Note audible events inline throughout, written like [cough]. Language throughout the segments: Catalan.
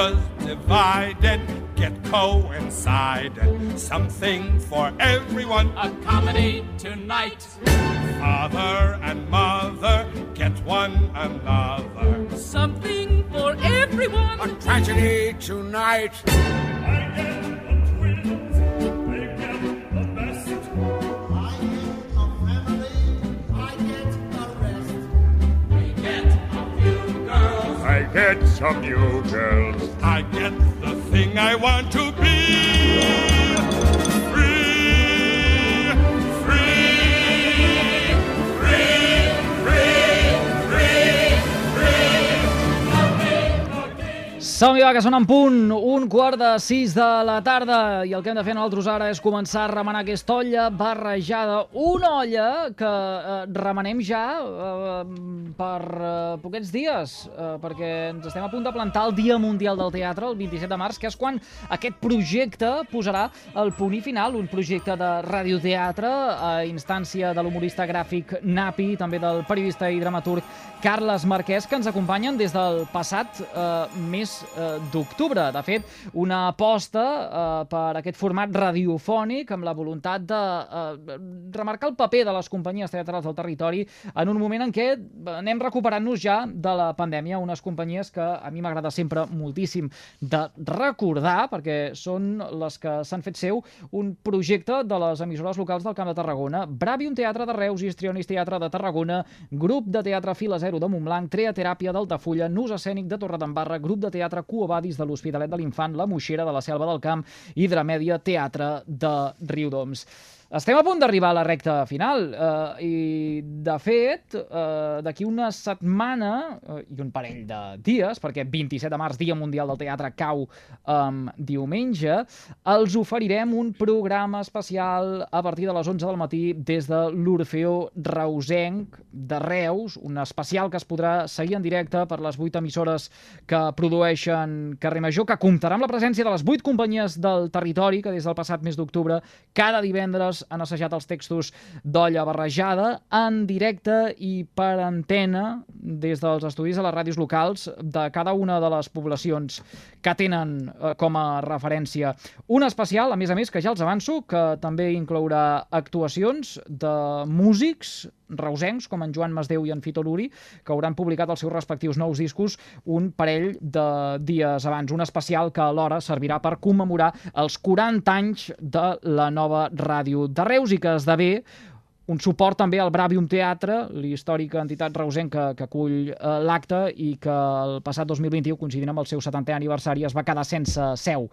was divided get coincided. Something for everyone. A comedy tonight. Father and mother get one another. Something for everyone. A tragedy tonight. Get some new girls. I get the thing I want to be. Som-hi, va, que són en punt, un quart de sis de la tarda, i el que hem de fer nosaltres ara és començar a remenar aquesta olla barrejada. Una olla que eh, remenem ja eh, per eh, poquets dies, eh, perquè ens estem a punt de plantar el Dia Mundial del Teatre, el 27 de març, que és quan aquest projecte posarà el punt i final, un projecte de radioteatre a instància de l'humorista gràfic Napi, també del periodista i dramaturg Carles Marquès, que ens acompanyen des del passat eh, mes d'octubre. De fet, una aposta eh, per aquest format radiofònic amb la voluntat de eh, remarcar el paper de les companyies teatrals del territori en un moment en què anem recuperant-nos ja de la pandèmia, unes companyies que a mi m'agrada sempre moltíssim de recordar, perquè són les que s'han fet seu un projecte de les emissores locals del Camp de Tarragona, Bravium Teatre de Reus, Histrionis Teatre de Tarragona, Grup de Teatre Fila Zero de Montblanc, Treateràpia d'Altafulla, Nus Escènic de Torredembarra, Grup de Teatre Cuobadis de l'Hospitalet de l'Infant, La Moixera de la Selva del Camp i Dramèdia Teatre de Riudoms. Estem a punt d'arribar a la recta final eh, i, de fet, eh, d'aquí una setmana eh, i un parell de dies, perquè 27 de març, Dia Mundial del Teatre, cau um, diumenge, els oferirem un programa especial a partir de les 11 del matí des de l'Orfeó Reusenc de Reus, un especial que es podrà seguir en directe per les 8 emissores que produeixen Carrer Major, que comptarà amb la presència de les 8 companyies del territori que des del passat mes d'octubre cada divendres han assajat els textos d'olla barrejada en directe i per antena des dels estudis a les ràdios locals de cada una de les poblacions que tenen eh, com a referència. Un especial, a més a més, que ja els avanço, que també inclourà actuacions de músics reusencs, com en Joan Masdeu i en Fito Luri, que hauran publicat els seus respectius nous discos un parell de dies abans. Un especial que alhora servirà per commemorar els 40 anys de la nova ràdio de Reus i que esdevé un suport també al Bravium Teatre, l'històrica entitat reusenca que acull eh, l'acte i que el passat 2021, coincidint amb el seu 70è aniversari, es va quedar sense seu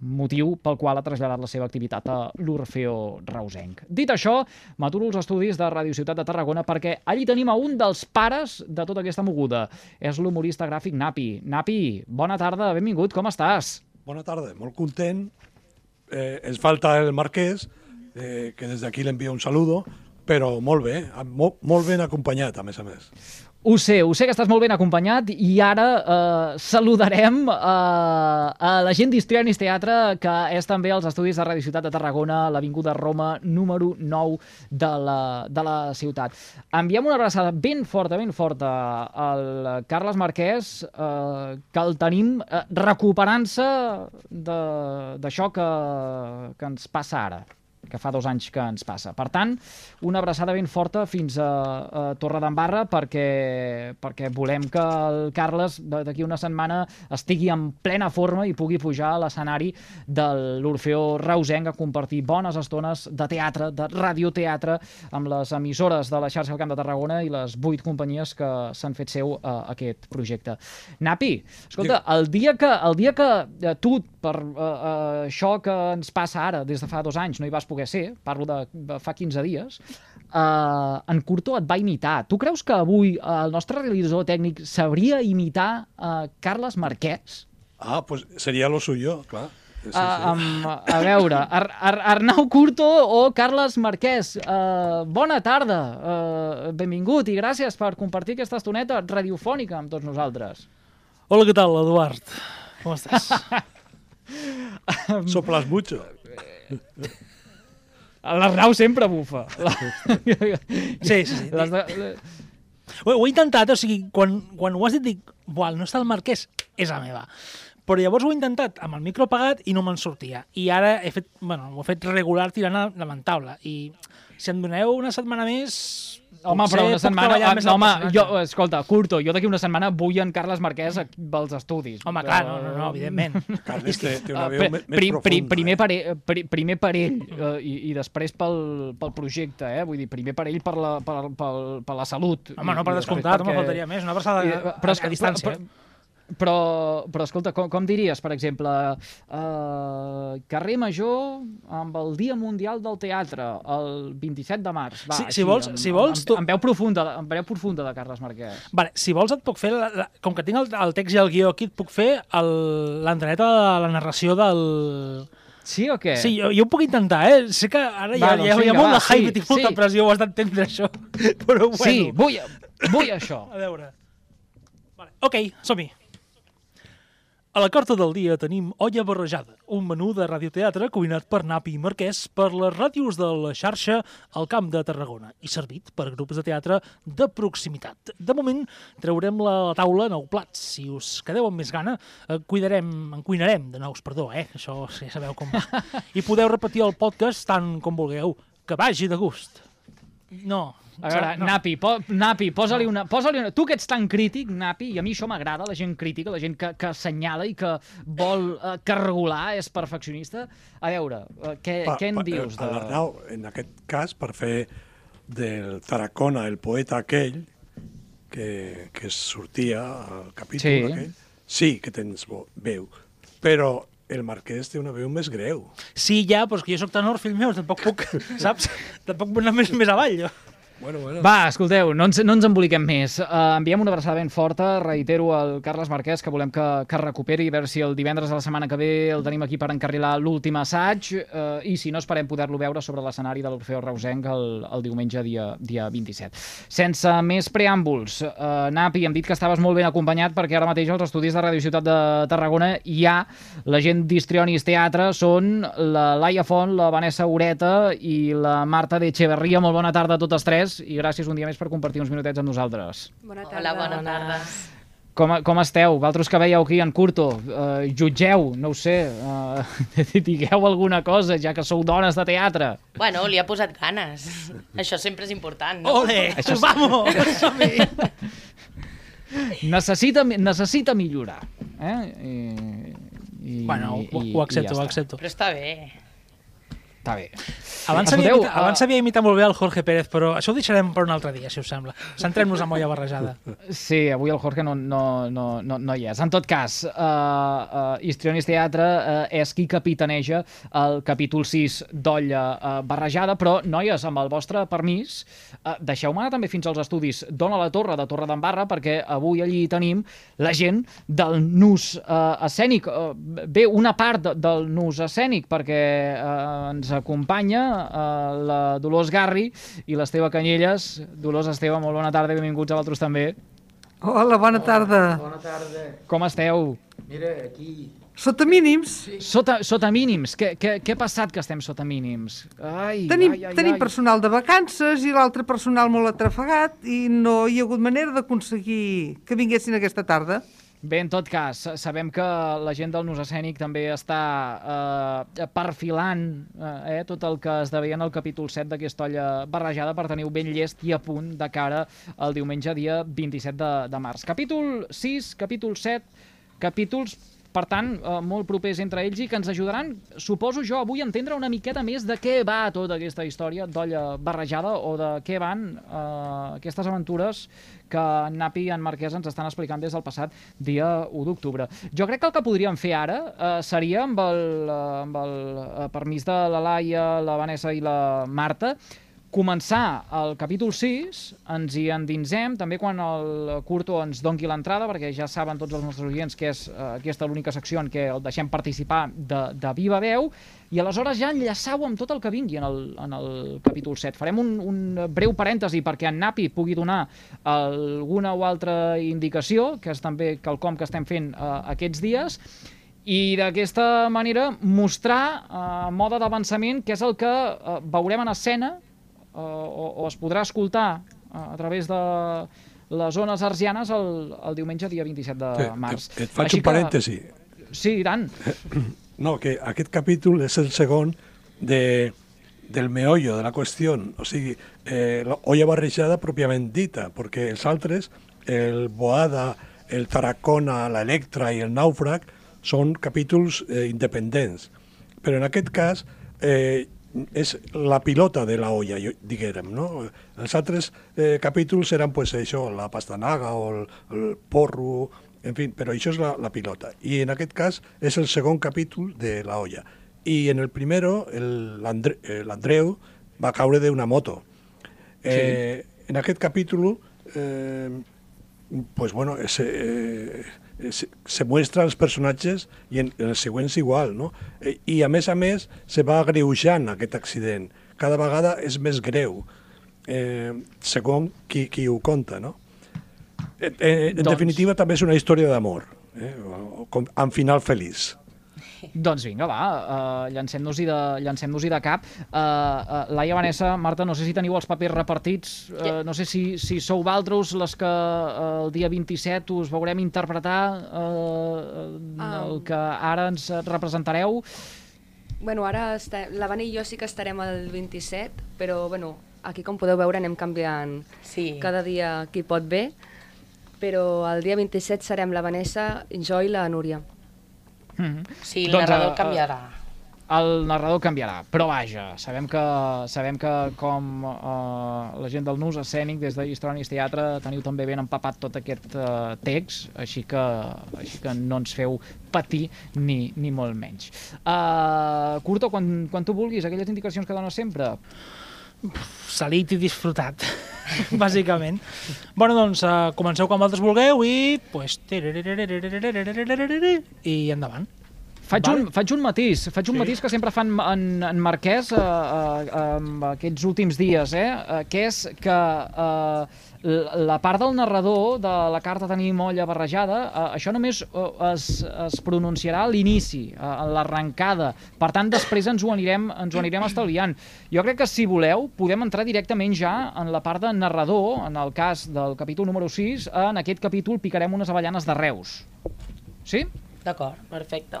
motiu pel qual ha traslladat la seva activitat a l'Orfeo Reusenc. Dit això, m'aturo els estudis de Radio Ciutat de Tarragona perquè allí tenim a un dels pares de tota aquesta moguda. És l'humorista gràfic Napi. Napi, bona tarda, benvingut, com estàs? Bona tarda, molt content. Eh, ens falta el Marquès, eh, que des d'aquí l'envia un saludo, però molt bé, molt, molt ben acompanyat, a més a més. Ho sé, ho sé que estàs molt ben acompanyat i ara eh, saludarem eh, a la gent d'Histrionis Teatre, que és també als estudis de Radio Ciutat de Tarragona, l'Avinguda Roma número 9 de la, de la ciutat. Enviem una abraçada ben forta, ben forta al Carles Marquès, eh, que el tenim eh, recuperant-se d'això que, que ens passa ara que fa dos anys que ens passa. Per tant, una abraçada ben forta fins a, a Torredembarra perquè, perquè volem que el Carles d'aquí una setmana estigui en plena forma i pugui pujar a l'escenari de l'Orfeó Reusenc a compartir bones estones de teatre, de radioteatre, amb les emissores de la xarxa del Camp de Tarragona i les vuit companyies que s'han fet seu a aquest projecte. Napi, escolta, el dia que, el dia que eh, tu, per uh, uh, això que ens passa ara, des de fa dos anys, no hi vas poder ser, parlo de, fa 15 dies, uh, en Curto et va imitar. Tu creus que avui el nostre realitzador tècnic sabria imitar uh, Carles Marquès? Ah, pues seria lo suyo, clar. Sí, sí. Uh, um, a veure, Ar Ar Arnau Curto o Carles Marquès, uh, bona tarda, uh, benvingut i gràcies per compartir aquesta estoneta radiofònica amb tots nosaltres. Hola, què tal, Eduard? Com estàs? [laughs] Soplas mucho. L'Arnau sempre bufa. La... Sí, sí, sí. Les. Ho, ho he intentat, o sigui, quan, quan ho has dit, dic, buah, no està el Marquès, és la meva. Però llavors ho he intentat amb el micro apagat i no me'n sortia. I ara he fet, bueno, ho he fet regular tirant a lamentable. I si em doneu una setmana més... Home, però una setmana... Ah, home, personatge. jo, escolta, curto, jo d'aquí una setmana vull en Carles Marquès als estudis. Home, clar, no, no, no evidentment. [laughs] Carles té, té una Uh, veu me- més pri- profunda. pri- primer, eh? per ell, pri, primer per ell uh, i, i després pel, pel projecte, eh? Vull dir, primer per ell per la, per, per, per la salut. Home, no, per descomptat, després no me perquè- faltaria més. Una abraçada I- a, però, a, a distància. Però, eh? Però, però escolta, com, com diries, per exemple, uh, carrer Major amb el Dia Mundial del Teatre, el 27 de març. Va, Sí, així, si vols- amb, si vols, amb, tu- amb, veu profunda, amb veu profunda de Carles Marquès. Vale, si vols et puc fer, la, la, com que tinc el, el text i el guió aquí, et puc fer l'entreneta de la narració del... Sí o què? Sí, jo, jo ho puc intentar, eh? Sé que ara hi ha, Va, doncs hi ha, hi ha vinga, molt va, de hype sí, i tinc molta sí. pressió, ho has d'entendre, això. [laughs] Però bueno. Sí, vull, vull això. A veure. Vale. Ok, som-hi. A la carta del dia tenim Olla Barrejada, un menú de radioteatre cuinat per Napi i Marquès per les ràdios de la xarxa al Camp de Tarragona i servit per grups de teatre de proximitat. De moment, traurem la taula nou plats. Si us quedeu amb més gana, eh, cuidarem, en cuinarem de nous, perdó, eh? Això ja sabeu com va. [laughs] I podeu repetir el podcast tant com vulgueu. Que vagi de gust. No. A veure, no. Napi, po, Napi posa-li una, posa una... Tu que ets tan crític, Napi, i a mi això m'agrada, la gent crítica, la gent que, que assenyala i que vol eh, cargolar, és perfeccionista. A veure, eh, què, Pa- què en pa- dius? De... l'Arnau, en aquest cas, per fer del Tarracona el poeta aquell que, que sortia al capítol Sí. aquell, sí que tens veu, però el Marquès té una veu més greu. Sí, ja, però és que jo sóc tenor, fill meu, tampoc puc, [laughs] saps? Tampoc puc anar més, més avall, jo. Bueno, bueno. Va, escolteu, no ens, no ens emboliquem més. Uh, enviem una abraçada ben forta, reitero al Carles Marquès, que volem que, que recuperi, a veure si el divendres de la setmana que ve el tenim aquí per encarrilar l'últim assaig, uh, i si no esperem poder-lo veure sobre l'escenari de l'Orfeo Reusenc el, el diumenge dia, dia 27. Sense més preàmbuls, uh, Napi, hem dit que estaves molt ben acompanyat perquè ara mateix als estudis de Radio Ciutat de Tarragona hi ha la gent d'Histrionis Teatre, són la Laia Font, la Vanessa Ureta i la Marta de Echeverria. Molt bona tarda a totes tres i gràcies un dia més per compartir uns minutets amb nosaltres. Bona tarda. Hola, bona tarda. Com, com esteu? Vosaltres que veieu aquí en Curto, uh, jutgeu, no ho sé, [laughs] uh, digueu alguna cosa, ja que sou dones de teatre. Bueno, li ha posat ganes. Això sempre és important, no? Ole, Això és- vamos! [laughs] Necessita, necessita millorar. Eh? I, i, Bueno, ho, i- ho i accepto, ja ho accepto. Però està bé. Està bé. Abans sabia, Escolteu, imitar, abans uh, sabia imitar molt bé el Jorge Pérez, però això ho deixarem per un altre dia, si us sembla. Centrem-nos en molla barrejada. Sí, avui el Jorge no, no, no, no, no hi és. En tot cas, uh, uh, Histrionis Teatre uh, és qui capitaneja el capítol 6 d'Olla uh, Barrejada, però, noies, amb el vostre permís, uh, deixeu-me anar també fins als estudis d'Ona la Torre, de Torre d'Embarra, perquè avui allí tenim la gent del nus uh, escènic. Uh, bé, una part de, del nus escènic, perquè uh, ens acompanya uh, la Dolors Garri i l'Esteve Canyelles. Dolors, Esteve, molt bona tarda i benvinguts a vosaltres també. Hola, bona tarda. Bona tarda. Com esteu? Mira, aquí... Sota mínims. Sota, sota mínims. Què, què, què ha passat que estem sota mínims? Ai, Tenim, ai, ai, tenim ai. personal de vacances i l'altre personal molt atrafegat i no hi ha hagut manera d'aconseguir que vinguessin aquesta tarda. Bé, en tot cas, sabem que la gent del Nus Escènic també està eh, perfilant eh, tot el que es deia en el capítol 7 d'aquesta olla barrejada per tenir ben llest i a punt de cara al diumenge dia 27 de, de març. Capítol 6, capítol 7, capítols per tant, eh, molt propers entre ells i que ens ajudaran, suposo jo, avui a entendre una miqueta més de què va tota aquesta història d'olla barrejada o de què van eh, aquestes aventures que en Napi i en Marquès ens estan explicant des del passat dia 1 d'octubre. Jo crec que el que podríem fer ara eh, seria, amb el, eh, amb el eh, permís de la Laia, la Vanessa i la Marta, començar el capítol 6, ens hi endinsem, també quan el Curto ens dongui l'entrada, perquè ja saben tots els nostres oients que és eh, aquesta l'única secció en què el deixem participar de, de viva veu, i aleshores ja enllaçau amb tot el que vingui en el, en el capítol 7. Farem un, un breu parèntesi perquè en Napi pugui donar alguna o altra indicació, que és també quelcom que estem fent eh, aquests dies, i d'aquesta manera mostrar eh, mode d'avançament què és el que eh, veurem en escena o, o es podrà escoltar eh, a través de les zones arsianes el, el diumenge dia 27 de març. te, et faig Així un parèntesi. Sí, i tant. [clears throat] No, que aquest capítol és el segon de, del meollo de la qüestió, o sigui, eh, la olla barrejada pròpiament dita, perquè els altres, el Boada, el Tarracona, l'Electra i el Nàufrag, són capítols eh, independents. Però en aquest cas eh, és la pilota de la olla, diguérem, no? Els altres eh, capítols eren, pues, això, la pastanaga o el, el porro, en fi, però això és la, la pilota. I en aquest cas és el segon capítol de la olla. I en el primero, l'Andre- eh, l'Andreu va caure d'una moto. Eh, En aquest capítol, eh, pues bueno, se, eh, se, se muestra els personatges i en, en els següents igual, no? Eh, I a més a més se va agreujant aquest accident. Cada vegada és més greu, eh, segons qui, qui ho conta, no? Eh, eh, en Doncs- definitiva també és una història d'amor, eh, amb final feliç. [laughs] Doncs vinga, va, uh, llancem-nos-hi de, llancem de cap. Uh, uh, Laia, Vanessa, Marta, no sé si teniu els papers repartits, uh, no sé si, si sou valtros les que uh, el dia 27 us veurem interpretar uh, el que ara ens representareu. Bueno, ara esta... la Vani i jo sí que estarem el 27, però bueno, aquí com podeu veure anem canviant Sí. cada dia qui pot bé, però el dia 27 serem la Vanessa, jo i la Núria. Mm -hmm. Sí, el narrador canviarà. El narrador canviarà, però vaja, sabem que, sabem que com uh, la gent del Nus escènic des de Histrònics Teatre teniu també ben empapat tot aquest uh, text, així que, així que no ens feu patir ni, ni molt menys. Uh, Curto, quan, quan tu vulguis, aquelles indicacions que dones sempre. Salit i disfrutat, [laughs] bàsicament. bueno, doncs, uh, comenceu quan vosaltres vulgueu i... Pues, i endavant. Faig, Vale. un, faig un matís, faig un Sí. matís que sempre fan en, en Marquès uh, uh, en aquests últims dies, eh? Uh, que és que uh, la part del narrador de la carta tenim olla barrejada, uh, això només uh, es, es pronunciarà a l'inici, uh, a l'arrencada. Per tant, després ens ho, anirem, ens ho anirem estalviant. Jo crec que, si voleu, podem entrar directament ja en la part de narrador, en el cas del capítol número 6, en aquest capítol picarem unes avellanes de Reus. Sí? D'acord, perfecte.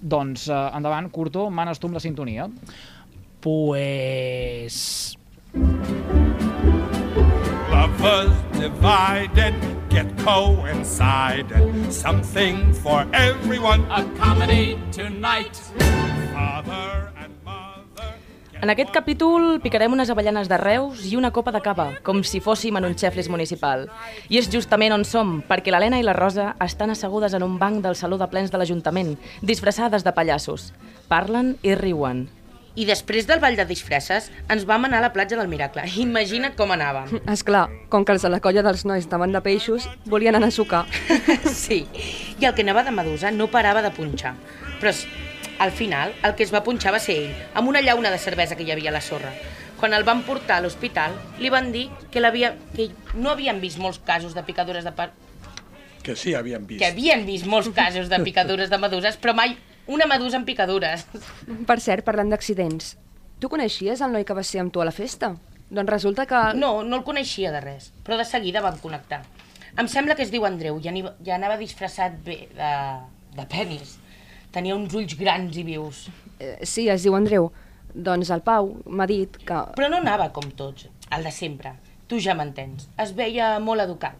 Doncs uh, endavant, Curto, manes tu amb la sintonia. Pues... Lovers divided get coincided. Something for everyone. A comedy tonight. Father and mother. En aquest capítol picarem unes avellanes de Reus i una copa de cava, com si fóssim en un xeflis municipal. I és justament on som, perquè l'Helena i la Rosa estan assegudes en un banc del Saló de Plens de l'Ajuntament, disfressades de pallassos. Parlen i riuen. I després del ball de disfresses ens vam anar a la platja del Miracle. Imagina't com anàvem. [laughs] És clar, com que els de la colla dels nois estaven de peixos, volien anar a sucar. [laughs] Sí, i el que anava de Medusa no parava de punxar. Però al final el que es va punxar va ser ell, amb una llauna de cervesa que hi havia a la sorra. Quan el van portar a l'hospital, li van dir que, l'havia- que no havien vist molts casos de picadures de... Pa... Que sí, havien vist. que havien vist molts casos de picadures de meduses, però mai una medusa amb picadures. Per cert, parlant d'accidents, tu coneixies el noi que va ser amb tu a la festa? Doncs resulta que... No, no el coneixia de res, però de seguida vam connectar. Em sembla que es diu Andreu, ja, ani- ja anava disfressat bé de, de penis. Tenia uns ulls grans i vius. Eh, sí, es diu Andreu. Doncs el Pau m'ha dit que... Però no anava com tots, el de sempre. Tu ja m'entens. Es veia molt educat.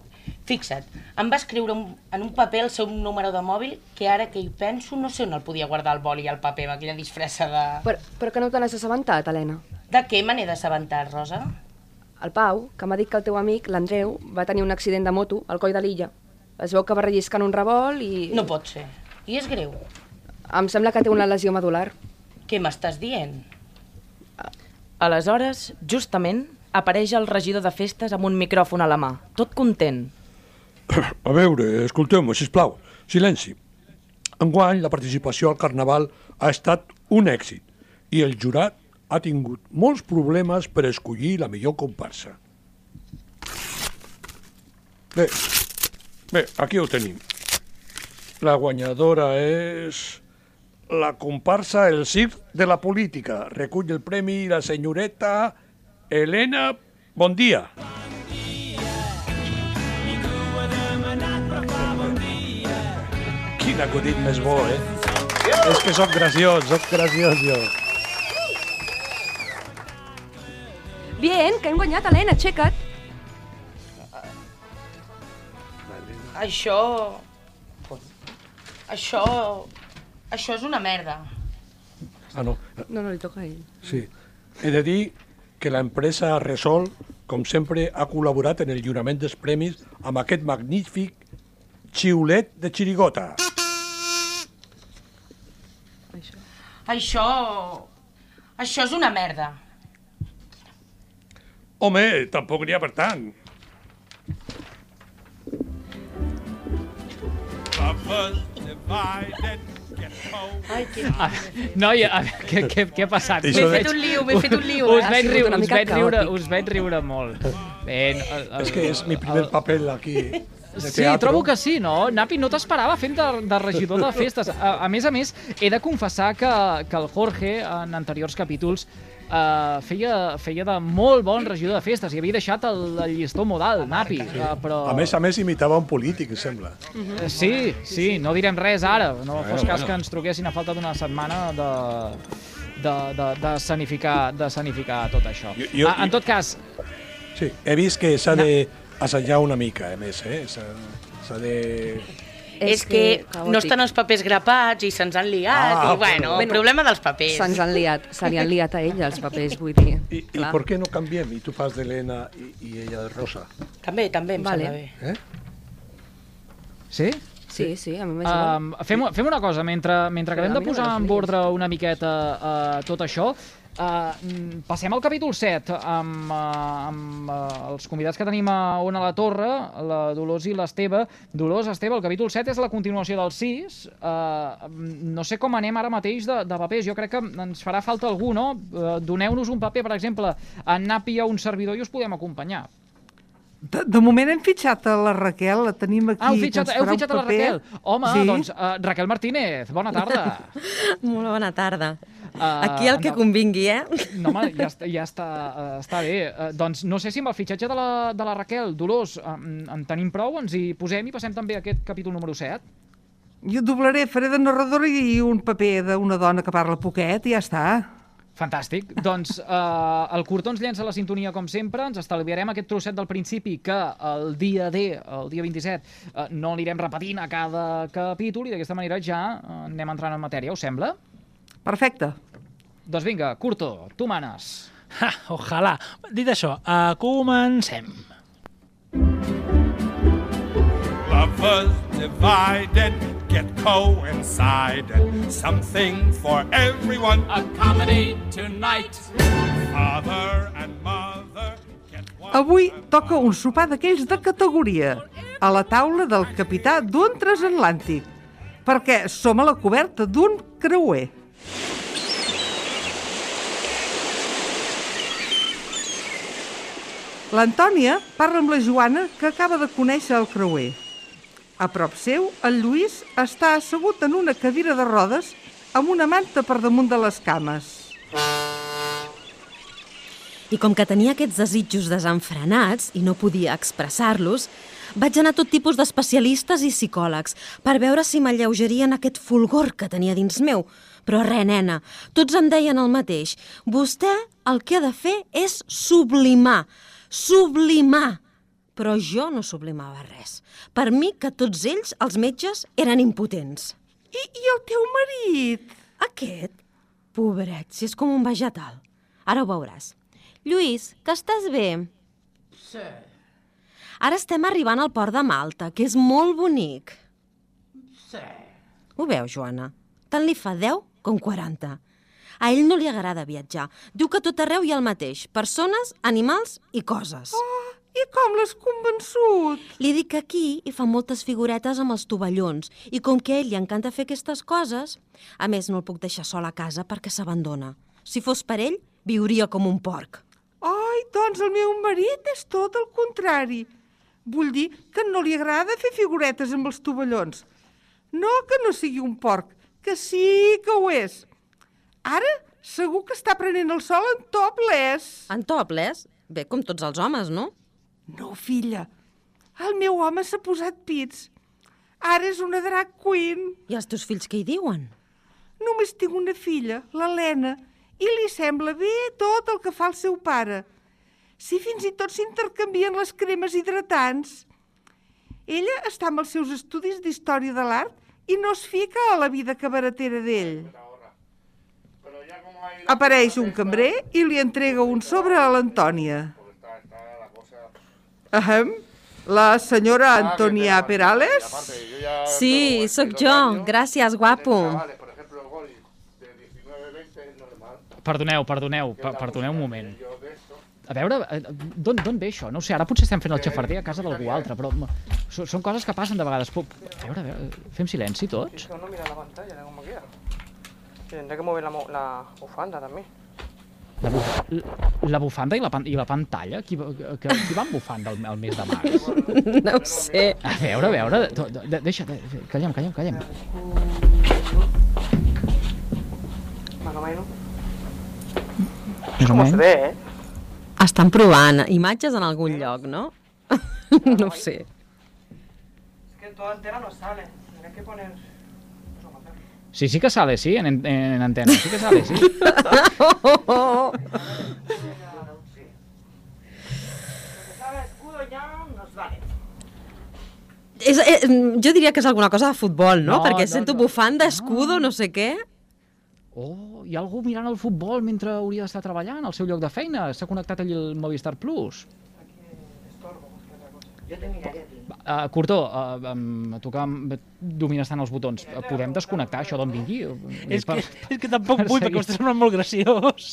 Fixa't, em va escriure un, en un paper el seu número de mòbil que ara que hi penso no sé on el podia guardar el boli i el paper amb aquella disfressa de... Però, però que no te n'has assabentat, Helena? De què me n'he d'assabentar, Rosa? El Pau, que m'ha dit que el teu amic, l'Andreu, va tenir un accident de moto al coll de l'illa. Es veu que va relliscar en un revolt i... No pot ser. I és greu. Em sembla que té una lesió medular. Què m'estàs dient? Aleshores, justament, apareix el regidor de festes amb un micròfon a la mà, tot content. [coughs] A veure, escolteu-me, sisplau, silenci. Enguany, la participació al Carnaval ha estat un èxit i el jurat ha tingut molts problemes per escollir la millor comparsa. Bé, bé, aquí ho tenim. La guanyadora és la comparsa El Circ de la Política. Recull el premi la senyoreta Helena Bon dia. Quin acudit més bo, eh? És que sóc graciós, sóc graciós jo. Bien, que hem guanyat, Helena, aixeca't. Això... Això... Això és una merda. Ah, no. No, no, li toca a ell. Sí. He de dir que l'empresa Resol, com sempre, ha col·laborat en el lliurament dels premis amb aquest magnífic xiulet de xirigota. Això... Això és una merda. Home, tampoc n'hi ha per tant. Ai, que... Ah, noia, a veure, què, què, què ha passat? M'he fet un lío, m'he fet un lío, Us eh? veig, una us, veig riure, us veig riure molt. Bé, el, el, És que és mi primer paper aquí Sí, teatre. trobo que sí, no? Napi, no t'esperava fent de, de regidor de festes. A, a més a més, he de confessar que, que el Jorge, en anteriors capítols, uh, feia, feia de molt bon regidor de festes i havia deixat el, el llistó modal, Napi. Uh, però... A més a més imitava un polític, em sembla. Eh, Sí, sí, no direm res ara. No Bueno, fos cas bueno. que ens truquessin a falta d'una setmana de, de, de, de, sanificar, de sanificar tot això. Jo- jo- Ah, en tot cas, Sí, he vist que s'ha d'assajar una mica, a més, eh? S'ha de... És que no estan els papers grapats i se'ns han liat, Ah, i bueno, bueno. problema dels papers. Se'ns han liat, se li han liat a ella els papers, vull dir. I, I per què no canviem? I tu fas d'Helena i, i ella de Rosa. També, també em Vale. sembla bé. Eh? Sí? Sí, sí, a mi m'és igual. Um, fem, fem una cosa, mentre, mentre acabem de posar en ordre una miqueta uh, tot això, uh, passem al capítol 7 amb, uh, amb uh, els convidats que tenim a On a la Torre, la Dolors i l'Esteve. Dolors, Esteve, el capítol 7 és la continuació del 6. Uh, no sé com anem ara mateix de, de papers. Jo crec que ens farà falta algú, no? Uh, Doneu-nos un paper, per exemple, a Napi o a un servidor i us podem acompanyar. De, de moment hem fitxat a la Raquel, la tenim aquí. Ah, heu que fitxat, ens heu fitxat a la. Raquel. Home, sí? doncs, uh, Raquel Martínez, bona tarda. [laughs] Molt bona tarda. Uh, Aquí el que convingui, eh? No, home, ja, està- ja està, uh, està bé. Uh, doncs no sé si amb el fitxatge de la, de la Raquel, Dolors, uh, en tenim prou, ens hi posem i passem també a aquest capítol número 7. Jo doblaré, faré de narradora i un paper d'una dona que parla poquet i ja està. Fantàstic. Doncs uh, el Curtó ens llença la sintonia com sempre, ens estalviarem aquest trosset del principi que el dia D, el dia 27, uh, no l'irem repetint a cada capítol i d'aquesta manera ja uh, anem entrant en matèria, us sembla? Perfecte. Doncs vinga, Curto, tu manes. Ha, ojalà. Dit això, uh, comencem. Lovers divided get coincided. Something for everyone. A comedy tonight. Father and mother get one. Avui toca un sopar d'aquells de categoria, a la taula del capità d'un transatlàntic, perquè som a la coberta d'un creuer. L'Antònia parla amb la Joana, que acaba de conèixer el creuer. A prop seu, el Lluís està assegut en una cadira de rodes amb una manta per damunt de les cames. I com que tenia aquests desitjos desenfrenats i no podia expressar-los, vaig anar a tot tipus d'especialistes i psicòlegs per veure si m'alleugerien aquest fulgor que tenia dins meu. Però res, nena, tots em deien el mateix. Vostè el que ha de fer és sublimar. Sublimar! Però jo no sublimava res. Per mi que tots ells, els metges, eren impotents. I, i el teu marit? Aquest? Pobret, si és com un vegetal. Ara ho veuràs. Lluís, que estàs bé? Sí. Ara estem arribant al port de Malta, que és molt bonic. Sí. Ho veus, Joana? Tant li fa 10 com 40. A ell no li agrada viatjar. Diu que tot arreu hi ha el mateix. Persones, animals i coses. Oh, i com l'has convençut? Li dic que aquí hi fa moltes figuretes amb els tovallons i com que a ell li encanta fer aquestes coses, a més no el puc deixar sol a casa perquè s'abandona. Si fos per ell, viuria com un porc. Ai, doncs el meu marit és tot el contrari. Vull dir que no li agrada fer figuretes amb els tovallons. No que no sigui un porc, que sí que ho és. Ara segur que està prenent el sol en topless. En topless? Bé, com tots els homes, no? No, filla. El meu home s'ha posat pits. Ara és una drag queen. I els teus fills què hi diuen? Només tinc una filla, l'Helena, i li sembla bé tot el que fa el seu pare. Si fins i tot s'intercanvien les cremes hidratants. Ella està amb els seus estudis d'història de l'art i no es fica a la vida cabaretera d'ell. Apareix un cambrer i li entrega un sobre a l'Antònia. Ahem. La senyora Antonia Perales? Sí, sóc jo. Gràcies, guapo. Perdoneu, perdoneu, per- perdoneu un moment. A veure, eh, d'on ve això? No ho sé, ara potser estem fent el xafarder a casa d'algú altre, però són coses que passen de vegades. A veure, a veure, fem silenci tots? Uno mira la pantalla. Y tendré que mover la, la bufanda también. La, buf la- la bufanda i la, pan i la pantalla? Qui, va- que, qui va amb bufanda el, el mes de març? [laughs] No ho sé. A veure, a veure, de, de, deixa, de, callem, callem, callem. Más o menos. Més o ¿Cómo se menys. ve, eh? Estan provant imatges en algun lloc, no? [laughs] no ho sé. Es que toda entera no sale. Tendré que poner... Sí, sí que sale, sí, en, en, en antena, sí que sale, sí. vale. És, eh, jo diria que és alguna cosa de futbol, no? No, Perquè no, sento no. bufanda, escudo, no sé què. Oh, hi ha algú mirant el futbol mentre hauria d'estar treballant al seu lloc de feina. S'ha connectat allí el Movistar Plus. Yo te miraré a ti. Uh, Cortó, uh, um, tu que em- domines tant els botons, uh, podem desconnectar això d'on vingui? És que, és que tampoc vull, perquè vostè sembla molt graciós.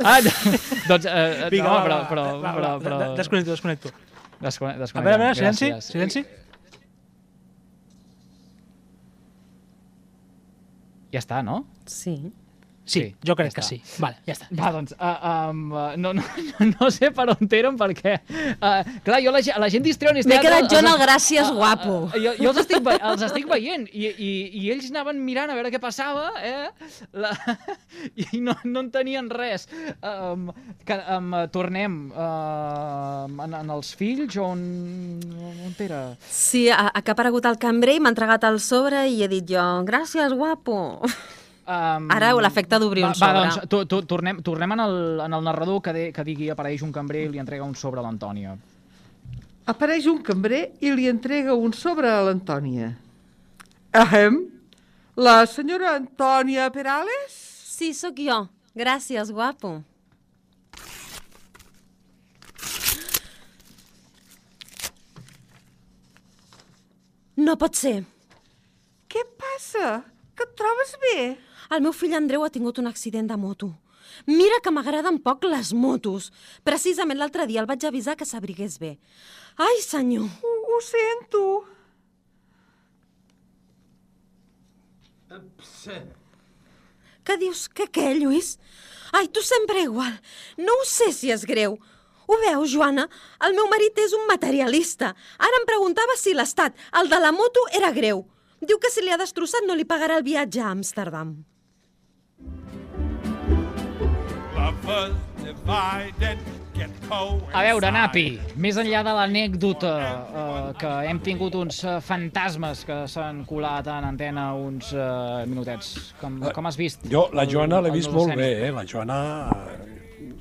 Ah, [laughs] doncs, uh, Vinga, no, va, però... però, va, però, va, però... de- desconnecto, desconnecto. Descone A desconnectem. veure, a veure, silenci, Gràcies. silenci. Ja està, no? Sí. Sí, jo crec que sí. Vale, ja està. Va, doncs, uh, um, uh, no, no, [laughs] no sé per on eren, perquè... Uh, clar, jo la, la gent d'Histrionis... M'he quedat jo en el gràcies Ah, guapo. ah, jo, jo els, estic, els estic veient i, i, i ells anaven mirant a veure què passava, eh? La, [laughs] I no, no en tenien res. Um, que, um, tornem uh, en, en els fills on, on era? Sí, ha, ha aparegut el cambrer i m'ha entregat el sobre i he dit jo, gràcies, guapo. [laughs] Um, Ara l'efecte d'obrir un sobre. Va, doncs, tu, tu, tornem, tornem en el, en el narrador que, de, que digui apareix un cambrer i li entrega un sobre a l'Antònia. Apareix un cambrer i li entrega un sobre a l'Antònia. Ahem. La senyora Antònia Perales? Sí, sóc jo. Gràcies, guapo. No pot ser. Què passa? Que et trobes bé? El meu fill Andreu ha tingut un accident de moto. Mira que m'agraden poc les motos. Precisament l'altre dia el vaig avisar que s'abrigués bé. Ai, senyor. Ho, ho sento. Què dius? Que què, Lluís? Ai, tu sempre igual. No ho sé si és greu. Ho veus, Joana? El meu marit és un materialista. Ara em preguntava si l'estat, el de la moto, era greu. Diu que si li ha destrossat no li pagarà el viatge a Amsterdam. A veure, Napi, més enllà de l'anècdota eh, que hem tingut uns eh, fantasmes que s'han colat en antena uns eh, minutets, com, com has vist? Jo, la Joana l'he vist molt bé, eh? La Joana eh,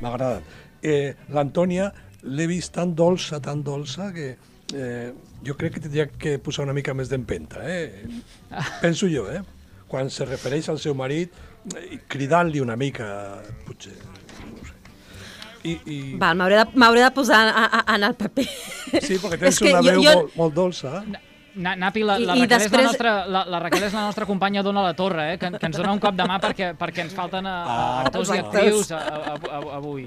m'ha agradat. Eh, L'Antònia l'he vist tan dolça, tan dolça, que eh, jo crec que tindria que posar una mica més d'empenta, eh? [laughs] Penso jo, eh? Quan se refereix al seu marit, eh, cridant-li una mica, potser, no ho sé. I, i... Val, m'hauré de, m'hauré de posar a, a, en el paper. Sí, perquè tens És que una jo- veu jo- molt, molt dolça. Na, Napi, la, I- la, i Raquel és la, després- nostra, la, la Raquel és la nostra companya d'Ona la Torre, eh? que, que ens dona un cop de mà perquè, perquè ens falten a, a Ah, actors i exacte. actrius a, a, a, avui.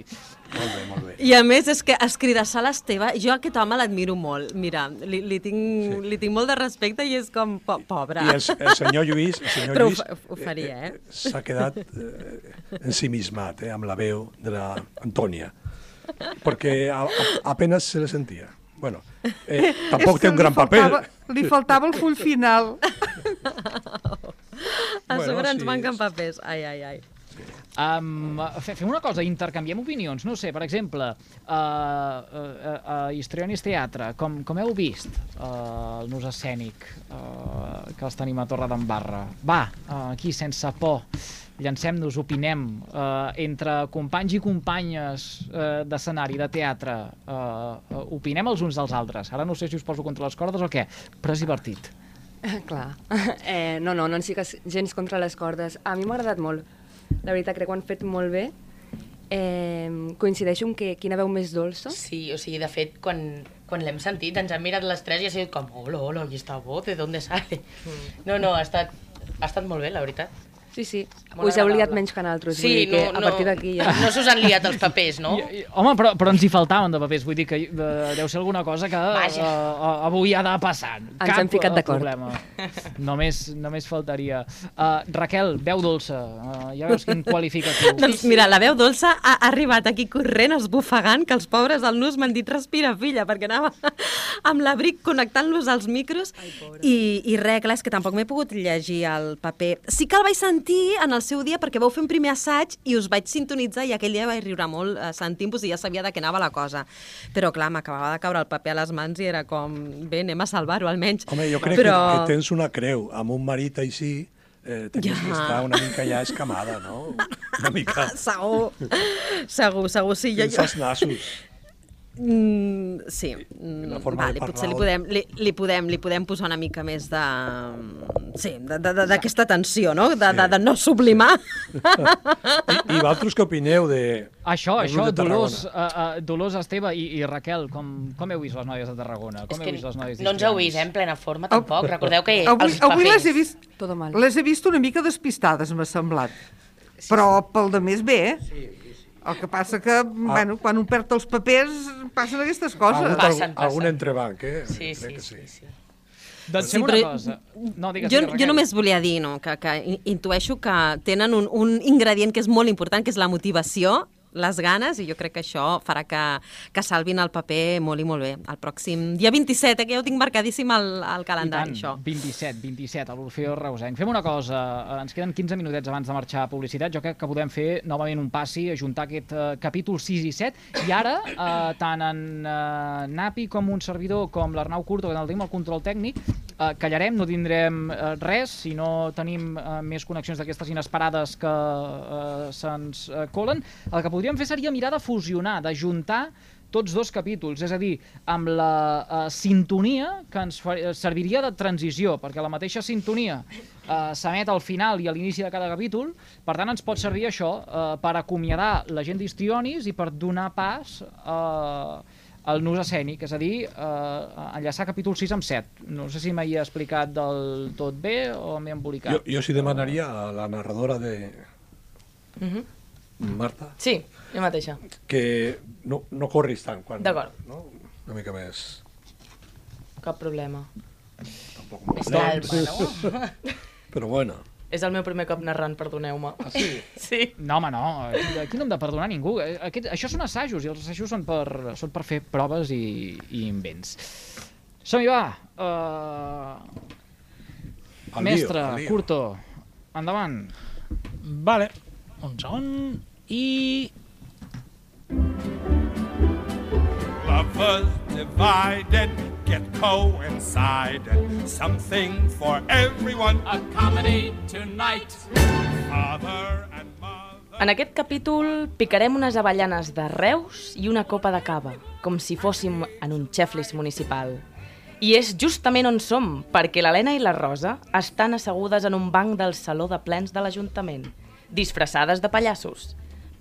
Molt bé, molt bé. I a més és que escridassar l'Esteve, jo aquest home l'admiro molt. Mira, li, li, tinc, sí. li tinc molt de respecte i és com, po, pobre. I el, el senyor Lluís, el senyor Però Lluís ho faria, eh? s'ha quedat eh, ensimismat eh, amb la veu de la Antònia, perquè a, a, apenas se le sentia. Bueno, eh, tampoc té un gran li faltava, paper. Li faltava el full final. A Bueno, sobre ens sí, manquen papers. Ai, ai, ai. Um, fe- fem una cosa, intercanviem opinions. No sé, per exemple, a uh, uh, uh, Histrionis Teatre, com, com heu vist uh, el nus escènic uh, que els tenim a Torre d'Embarra? Va, uh, aquí, sense por, llancem-nos, opinem, uh, entre companys i companyes uh, d'escenari, de teatre, uh, uh, opinem els uns dels altres. Ara no sé si us poso contra les cordes o què, però és divertit. [laughs] Clar. [laughs] Eh, no, no, no ens fiques gens contra les cordes. A mi m'ha agradat molt. La veritat, crec que ho han fet molt bé. Eh, coincideixo en que quina veu més dolça. Sí, o sigui, de fet, quan, quan l'hem sentit, ens han mirat les tres i ha sigut com, hola, hola, i esta voz, de dónde sale? No, no, ha estat, ha estat molt bé, la veritat. Sí, sí. Molt Us heu liat agradable. menys que nosaltres. Sí, vull dir que no, a partir d'aquí ja... No s'us han liat els papers, no? [laughs] I, i, home, però, però ens hi faltaven de papers, vull dir que uh, deu ser alguna cosa que uh, uh, avui ha de passar. Ens hem ficat eh, d'acord. Només, només faltaria. Uh, Raquel, veu dolça, uh, ja veus quin [laughs] qualificatiu. Doncs mira, la veu dolça ha arribat aquí corrent, esbufegant, que els pobres del nus m'han dit respira, filla, perquè anava [laughs] amb l'abric connectant-los als micros. I, I res, clar, és que tampoc m'he pogut llegir el paper. Sí que el vaig sentir en el seu dia perquè vau fer un primer assaig i us vaig sintonitzar i aquell dia vaig riure molt eh, sentint-vos i ja sabia de què anava la cosa. Però clar, m'acabava de caure el paper a les mans i era com, bé, anem a salvar-ho almenys. Home, jo crec Però... que, que tens una creu amb un marit així, eh, tenies Ja. que estar una mica ja escamada, no? [laughs] Una mica. Segur, segur, segur, sí. Jo, Fins als nassos. Mm, sí, mm, de vale, potser li podem, li, li, podem, li podem posar una mica més de... Sí, de- de- de- d'aquesta tensió, no? De, de, de no sublimar. I, I vosaltres què opineu de... Això, del això, de Dolors, uh, uh, Dolors Esteve i, i Raquel, com, com heu vist les noies de Tarragona? Com heu vist les noies no ens heu vist, eh, en plena forma, tampoc. Recordeu que Avui, els avui les he vist... Todo mal. Les he vist una mica despistades, m'ha semblat. Però pel de més bé, eh? Sí, El que passa que, Ah. bueno, quan un perd els papers, passen aquestes Ha coses. hagut algun, algun entrebanc, eh? Sí, sí, que sí, sí. Doncs Sí, una però cosa. No, digues, jo, digues, jo només volia dir no, que, que in- intueixo que tenen un, un ingredient que és molt important, que és la motivació, les ganes, i jo crec que això farà que, que salvin el paper molt i molt bé. El pròxim dia 27, eh, que ja ho tinc marcadíssim al, al calendari, I això. tant, 27, 27, a l'Orfeo Reusenc. Fem una cosa, eh, ens queden 15 minutets abans de marxar a publicitat. Jo crec que podem fer novament un passi, ajuntar aquest uh, capítol 6 i 7, i ara, uh, tant en uh, Napi com un servidor, com l'Arnau Curto, que en el tenim el control tècnic, uh, callarem, no tindrem uh, res, si no tenim uh, més connexions d'aquestes inesperades que uh, se'ns uh, colen. El que podríem fer seria mirar de fusionar, de juntar tots dos capítols, és a dir, amb la uh, sintonia que ens fa, eh, serviria de transició, perquè la mateixa sintonia uh, s'emet al final i a l'inici de cada capítol, per tant ens pot servir això uh, per acomiadar la gent d'Histrionis i per donar pas uh, al nus escènic, és a dir, uh, enllaçar capítol 6 amb 7. No sé si m'hi he explicat del tot bé o m'he embolicat. Jo, jo sí demanaria a la narradora de Mhm. Marta Sí, jo mateixa. que no, no corris tant. quan- D'acord. No? Una mica més... Cap problema. Més No, calma, no? [laughs] Però bueno. És el meu primer cop narrant, perdoneu-me. Ah, sí? [laughs] sí. No, home, no. Aquí, no hem de perdonar ningú. Eh, Aquest, això són assajos, i els assajos són per, són per fer proves i, i invents. Som-hi, va. Uh... Lío, Mestre, lío. Curto, endavant. Vale, un segon i... Lovers divided get coincided. Something for everyone. A comedy tonight. Father and mother. En aquest capítol picarem unes avellanes de Reus i una copa de cava, com si fóssim en un xeflis municipal. I és justament on som, perquè l'Helena i la Rosa estan assegudes en un banc del saló de plens de l'Ajuntament, disfressades de pallassos.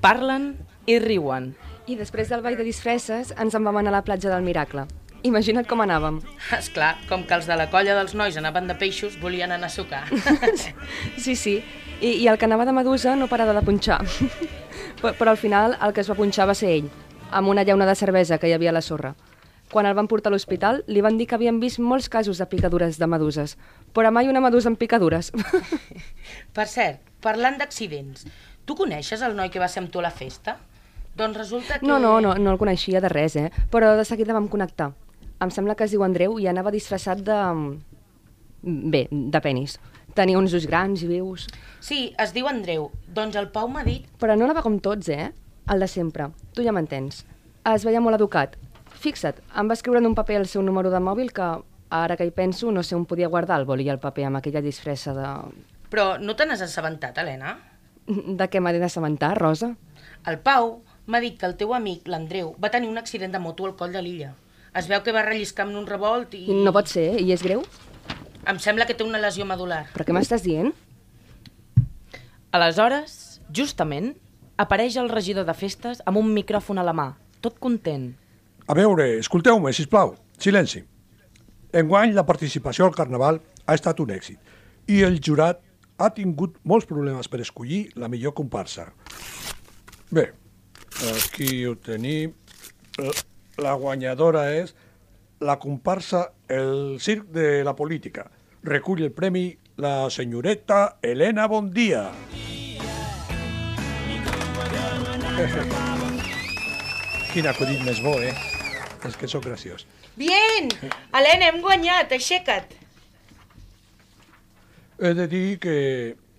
Parlen i riuen. I després del ball de disfresses ens en vam anar a la platja del Miracle. Imagina't com anàvem. És clar, com que els de la colla dels nois anaven de peixos, volien anar a sucar. [laughs] Sí, sí. I, I el que anava de Medusa no parava de punxar. [laughs] però, però al final el que es va punxar va ser ell, amb una llauna de cervesa que hi havia a la sorra. Quan el van portar a l'hospital, li van dir que havien vist molts casos de picadures de meduses, però mai una medusa amb picadures. [laughs] Per cert, parlant d'accidents, tu coneixes el noi que va ser amb tu a la festa? Doncs resulta que... No, no, no, no el coneixia de res, eh? Però de seguida vam connectar. Em sembla que es diu Andreu i anava disfressat de... Bé, de penis. Tenia uns ulls grans i vius. Sí, es diu Andreu. Doncs el Pau m'ha dit... Però no anava com tots, eh? El de sempre. Tu ja m'entens. Es veia molt educat. Fixa't, em va escriure en un paper el seu número de mòbil que, ara que hi penso, no sé on podia guardar el boli i el paper amb aquella disfressa de... Però no te n'has assabentat, Helena? De què m'ha d'assabentar, Rosa? El Pau m'ha dit que el teu amic, l'Andreu, va tenir un accident de moto al coll de l'illa. Es veu que va relliscar amb un revolt i... No pot ser, i és greu? Em sembla que té una lesió medular. Però què m'estàs dient? Aleshores, justament, apareix el regidor de festes amb un micròfon a la mà, tot content. A veure, escolteu-me, sisplau. Silenci. Enguany la participació al Carnaval ha estat un èxit i el jurat ha tingut molts problemes per escollir la millor comparsa. Bé, aquí ho tenim. La guanyadora és la comparsa El Circ de la Política. Recull el premi la senyoreta Helena Bondia. [laughs] Quin acudit més bo, eh? És que sóc graciós. Bien! Helena, hem guanyat, aixeca't! He de dir que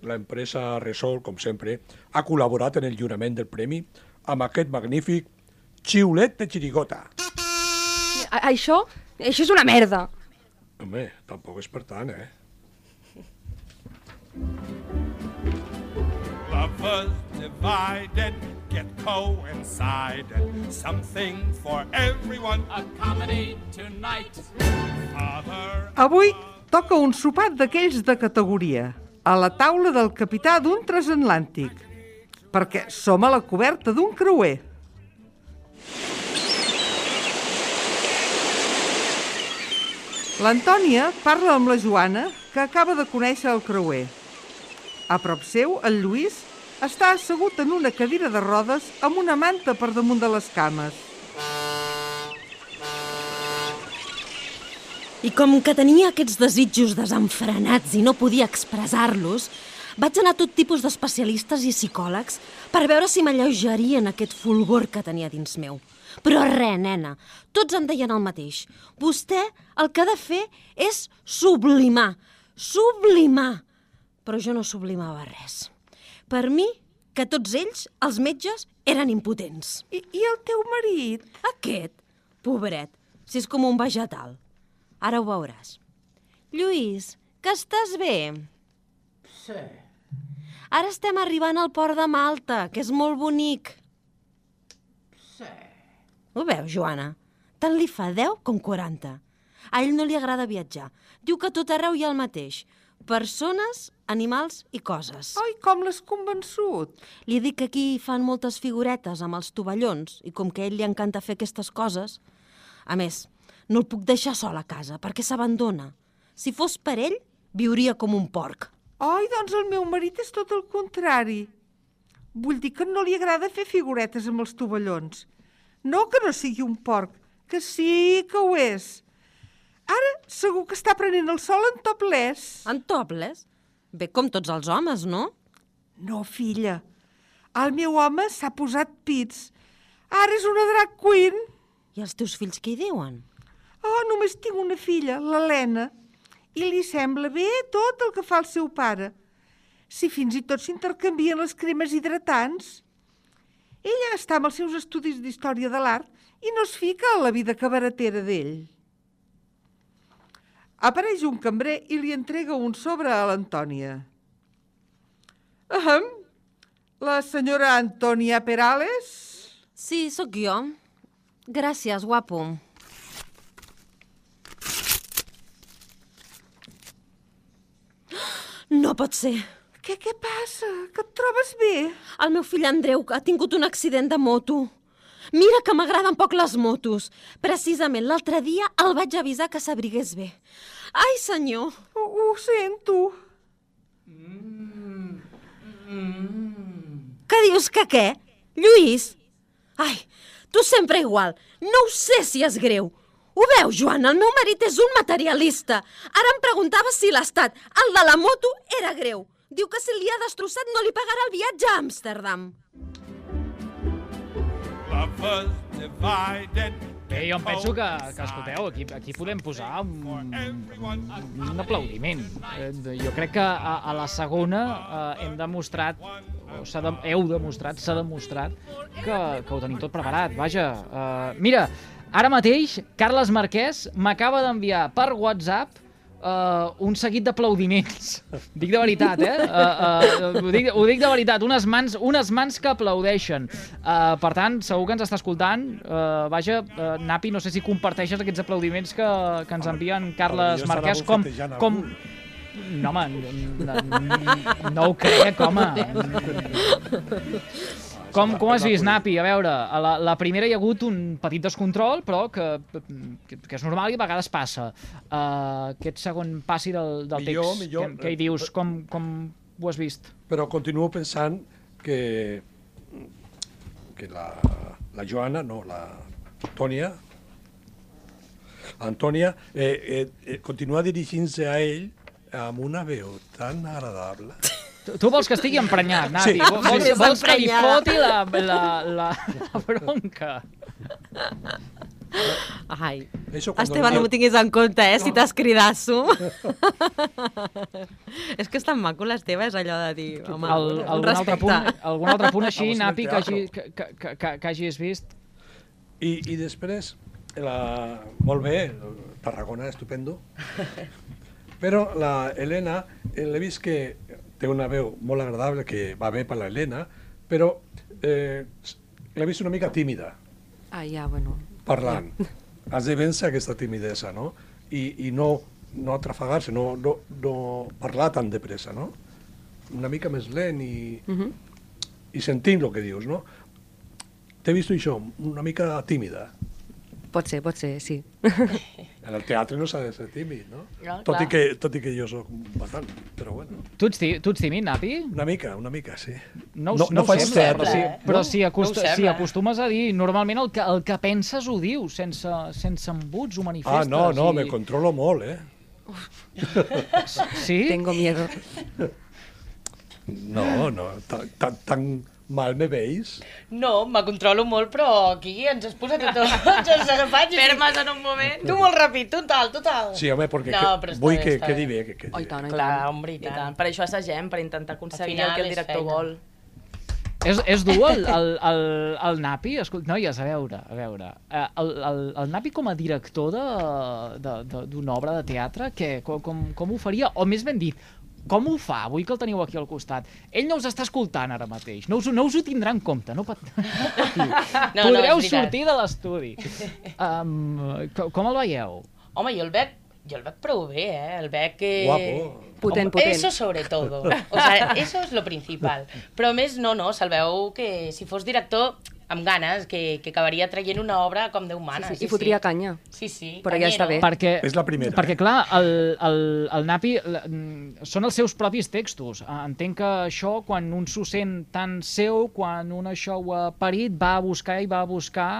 l'empresa Resol, com sempre, ha col·laborat en el lliurament del premi amb aquest magnífic xiulet de xirigota. A això? Això és una merda. Home, tampoc és per tant, eh? Lovers divided get coincided. Something for everyone. A comedy tonight. Father Avui toca un sopar d'aquells de categoria, a la taula del capità d'un transatlàntic, perquè som a la coberta d'un creuer. L'Antònia parla amb la Joana, que acaba de conèixer el creuer. A prop seu, el Lluís està assegut en una cadira de rodes amb una manta per damunt de les cames. I com que tenia aquests desitjos desenfrenats i no podia expressar-los, vaig anar a tot tipus d'especialistes i psicòlegs per veure si m'alleugerien aquest fulgor que tenia dins meu. Però res, nena, tots em deien el mateix. Vostè el que ha de fer és sublimar, sublimar. Però jo no sublimava res. Per mi, que tots ells, els metges, eren impotents. I, i el teu marit? Aquest, pobret, si és com un vegetal. Ara ho veuràs. Lluís, que estàs bé? Sí. Ara estem arribant al port de Malta, que és molt bonic. Sí. Ho veus, Joana? Tant li fa 10 com 40. A ell no li agrada viatjar. Diu que tot arreu hi ha el mateix. Persones, animals i coses. Ai, com l'has convençut? Li dic que aquí fan moltes figuretes amb els tovallons i com que a ell li encanta fer aquestes coses... A més, no el puc deixar sol a casa perquè s'abandona. Si fos per ell, viuria com un porc. Ai, doncs el meu marit és tot el contrari. Vull dir que no li agrada fer figuretes amb els tovallons. No que no sigui un porc, que sí que ho és. Ara segur que està prenent el sol en topless. En topless? Bé, com tots els homes, no? No, filla. El meu home s'ha posat pits. Ara és una drag queen. I els teus fills què hi diuen? Oh, només tinc una filla, l'Helena, i li sembla bé tot el que fa el seu pare. Si fins i tot s'intercanvien les cremes hidratants. Ella està amb els seus estudis d'història de l'art i no es fica a la vida cabaretera d'ell. Apareix un cambrer i li entrega un sobre a l'Antònia. Ahem, la senyora Antònia Perales? Sí, sóc jo. Gràcies, guapo. No pot ser. Què, què passa? Que et trobes bé? El meu fill Andreu ha tingut un accident de moto. Mira que m'agraden poc les motos. Precisament l'altre dia el vaig avisar que s'abrigués bé. Ai, senyor! Ho, ho sento. Què dius que què? Lluís? Ai, tu sempre igual. No ho sé si és greu. Ho veus, Joan? El meu marit és un materialista. Ara em preguntava si l'estat, el de la moto, era greu. Diu que si li ha destrossat no li pagarà el viatge a Amsterdam. Bé, jo em penso que, que escolteu, aquí, aquí podem posar un, un aplaudiment. Eh, Jo crec que a, a la segona eh, hem demostrat, o s'ha de, heu demostrat, s'ha demostrat que, que ho tenim tot preparat. Vaja, eh, mira, ara mateix Carles Marquès m'acaba d'enviar per WhatsApp uh, un seguit d'aplaudiments. [laughs] dic de veritat, eh? Uh, uh, ho, dic, ho dic de veritat, unes mans, unes mans que aplaudeixen. Uh, per tant, segur que ens està escoltant. Uh, vaja, uh, Napi, no sé si comparteixes aquests aplaudiments que, que ens envien Carles Marquès com... com no, home, no, no, no ho crec, home. [laughs] Com, com has vist, Napi? A veure, a la, la primera hi ha hagut un petit descontrol, però que, que, que és normal i a vegades passa. Uh, aquest segon passi del, del Millor, text, millor. Què, què hi dius? Com, com ho has vist? Però continuo pensant que, que la, la Joana, no, la Antònia, Antònia eh, eh, eh, continua dirigint-se a ell amb una veu tan agradable. Tu, tu vols que estigui emprenyat, Napi? Sí. Vols, vols, Sí, vols que li foti la, la, la, la bronca? Ai, Eso Esteve, no m'ho tinguis en compte, eh, si t'escridasso. [laughs] és que és tan maco l'Esteve, és allò de dir, home, El, un algun, altre respecte. punt, algun altre punt així, Napi, que, hagi, que, que, que, que hagis vist? I, i després, la, molt bé, Tarragona, estupendo. [laughs] Però la Helena, eh, l'he vist que té una veu molt agradable, que va bé per la Helena, però eh, l'he vist una mica tímida, Ah, ja, bueno. parlant. [laughs] Has de vèncer aquesta timidesa, no? I, i no, no atrafegar-se, no, no, no parlar tan de pressa, no? Una mica més lent i, Mhm. i sentint el que dius, no? T'he vist això, una mica tímida. Pot ser, pot ser, sí. [laughs] En el teatre no s'ha de ser tímid, no? No, tot, i clar. que, tot i que jo sóc bastant, però bueno. Tu ets, tí, tu ets tímid, Napi? Una mica, una mica, sí. No, No- ho- no ho faig sembla, cert, però, si, eh? però No? si, acost, No si acostumes a dir, normalment el que, el que penses ho dius, sense, sense embuts ho Ah, manifestes. no, no, i... me controlo molt, eh? Sí? Tengo miedo. No, no, tan, tan, tan mal me veis. No, me controlo molt, però aquí ens has posat a tots [laughs] els agafats. Fermes en un moment. Tu molt ràpid, total, total. Sí, home, perquè No, que, vull bé, que quedi bé. Que quedi Oh, i tant, i Clar, tant. hombre, i I tant. tant. Per això assagem, per intentar aconseguir final el que el director vol. És, és dur el, [laughs] el, el, el Napi? Escolta, noies, a veure, a veure. eh, El, el, el Napi com a director de- de- de- d'una obra de teatre, què, com, com, com ho faria? O més ben dit, com ho fa? Vull que el teniu aquí al costat. Ell no us està escoltant ara mateix. No us, no us ho tindrà en compte. No, pat... [laughs] no, No, no, Podreu veritat. sortir de l'estudi. Um, com, com el veieu? Home, jo el veig, jo el veig prou bé, eh? El veig que... Guapo. Potent, Home, potent. Eso sobre todo. O sea, eso es lo principal. Però a més, no, no, se'l veu que si fos director amb ganes, que, que acabaria traient una obra com Déu mana. Sí, sí, i fotria canya. Sí, sí. Però ja està bé. Perquè, És la primera, Perquè, clar, el, el, el Napi l- mm, són els seus propis textos. Eh, Entenc que això, quan un s'ho sent tan seu, quan un això ho ha parit, va a buscar i va a buscar...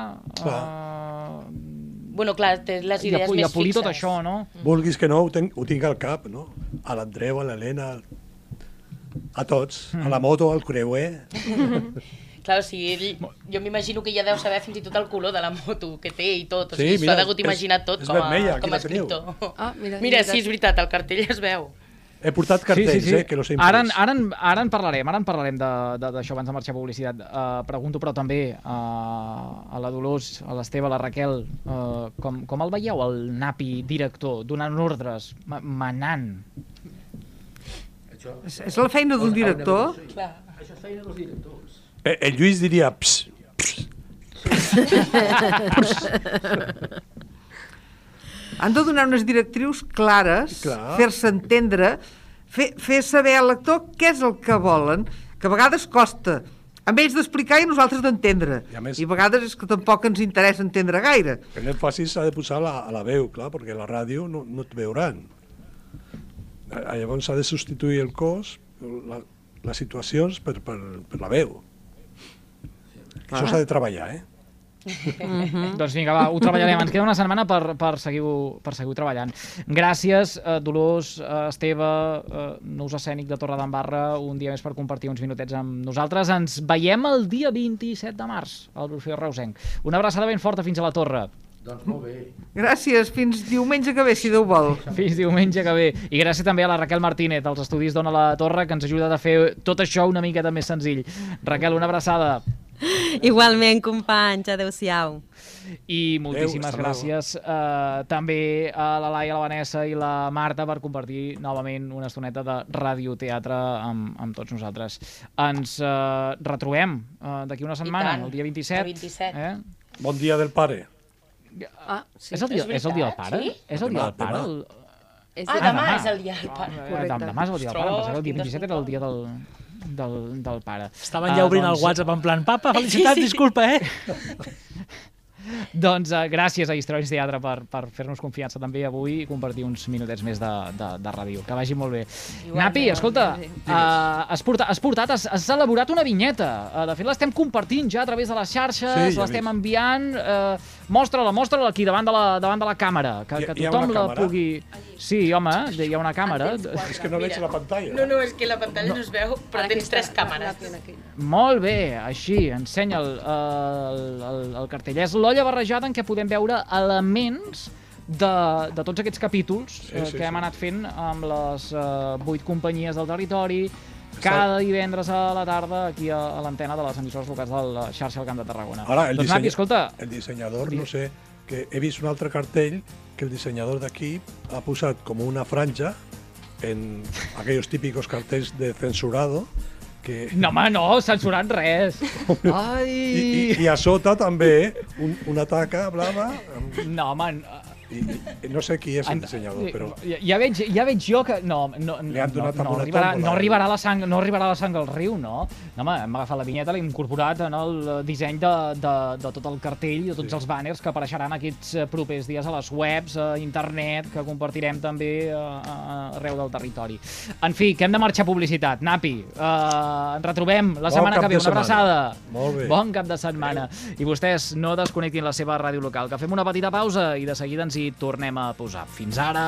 Uh, Bueno, clar, té les i, a, idees i a més polir fixes. tot això, no? Vulguis que no, ho, tenc, ho tinc al cap, no? A l'Andreu, a l'Helena, a tots, a la moto, al creuer... [laughs] Clar, o sigui, ell, jo m'imagino que ja deu saber fins i tot el color de la moto que té i tot. O Sí, sigui, s'ho mira, ha degut és- imaginar tot és com a, vermella, com a escriptor. Ah, mira, Mira, és sí, és veritat, el cartell es veu. He portat cartells, eh, que los he Ara, ara, ara en parlarem, ara en parlarem de- de- d'això abans de marxar a publicitat. Uh, pregunto però també uh, a la Dolors, a l'Esteve, a la Raquel, uh, com, com el veieu, el Napi director, donant ordres, ma- manant? És, és la feina d'un director? Clar. Això és feina dels directors. Eh, el Lluís diria... Ps, ps. Han de donar unes directrius clares, Clar. fer-se entendre, fer, fer saber al lector què és el que volen, que a vegades costa amb ells d'explicar i nosaltres d'entendre. I a més- I a vegades és que tampoc ens interessa entendre gaire. En el fàcil s'ha de posar la, a la veu, clar, perquè la ràdio no, no et veuran. A- Llavors s'ha de substituir el cos, la, les situacions, per, per, per la veu. Això s'ha de treballar, eh? Doncs vinga, va, ho treballarem. Ens queda una setmana per, per seguir-ho per seguir treballant. Gràcies, eh, Dolors, eh, Esteve, eh, Nus Escènic de Torredembarra, un dia més per compartir uns minutets amb nosaltres. Ens veiem el dia 27 de març al Orfeo Reusenc. Una abraçada ben forta fins a la torre. Doncs molt bé. Gràcies, fins diumenge que ve, si Déu vol. Fins diumenge que ve. I gràcies també a la Raquel Martínez, dels estudis Dona la Torre, que ens ajuda a fer tot això una miqueta més senzill. Raquel, una abraçada. [laughs] Igualment, companys, adeu-siau. I moltíssimes luego. gràcies eh, també a la Laia, la Vanessa i la Marta per compartir novament una estoneta de radioteatre amb, amb tots nosaltres. Ens eh, retrobem eh, d'aquí una setmana, tant. el dia 27. El 27. Eh? Bon dia del pare. Ah, és, el dia, és, el dia del pare? Sí? És el dia del pare? Demà, El... És ah, demà, és el dia del pare. Eh, Demà, demà és el dia del pare, el dia 27 era el dia del, del, del pare. Estaven ja obrint el WhatsApp en plan, papa, [laughs] felicitats, Sí, sí. disculpa, eh? [laughs] Doncs uh, gràcies a Històries Teatre per, per fer-nos confiança també avui i compartir uns minutets més de, de, de ràdio. Que vagi molt bé. Igualment, Napi, escolta, uh, has, portat, has, portat, has, has elaborat una vinyeta. Uh, de fet, l'estem compartint ja a través de les xarxes, Sí, ja l'estem enviant. Uh, mostra-la, mostra-la aquí davant de la, davant de la càmera, que, Hi- que tothom la càmera? pugui... Sí, home, hi ha una càmera. És que no veig la pantalla. No, no, és que la pantalla no, es veu, però tens tres càmeres. Molt bé, així, ensenya el, el, el, el cartell. És l'olla barrejada en què podem veure elements de, de tots aquests capítols Sí, eh, sí, que hem anat fent amb les eh, vuit companyies del territori, cada divendres a la tarda aquí a, a l'antena de les emissores locals de la xarxa del Camp de Tarragona. Ahora, el, doncs, disseny- Napi, escolta, el dissenyador, no sé, que he vist un altre cartell que el dissenyador d'aquí ha posat com una franja en aquellos típicos cartells de censurado que... no, home, no, censurant res. [laughs] Ai! I, i, I a sota també un, una taca blava amb- No, home, i, i no sé qui és el En- dissenyador, però... Ja, ja, veig, ja veig jo que... No, no, no, no, una arribarà, tòmbola, no, eh? arribarà la sang, no arribarà la sang al riu, no? No, home, hem agafat la vinyeta, l'hem incorporat en el disseny de, de, de tot el cartell, de tots sí. els banners que apareixeran aquests eh, propers dies a les webs, a internet, que compartirem també eh, a- arreu del territori. En fi, que hem de marxar a publicitat. Napi, eh, ens retrobem la Bon setmana que ve. Una abraçada. Molt bé. Bon cap de setmana. I vostès no desconnectin la seva ràdio local, que fem una petita pausa i de seguida ens hi tornem a posar. Fins ara!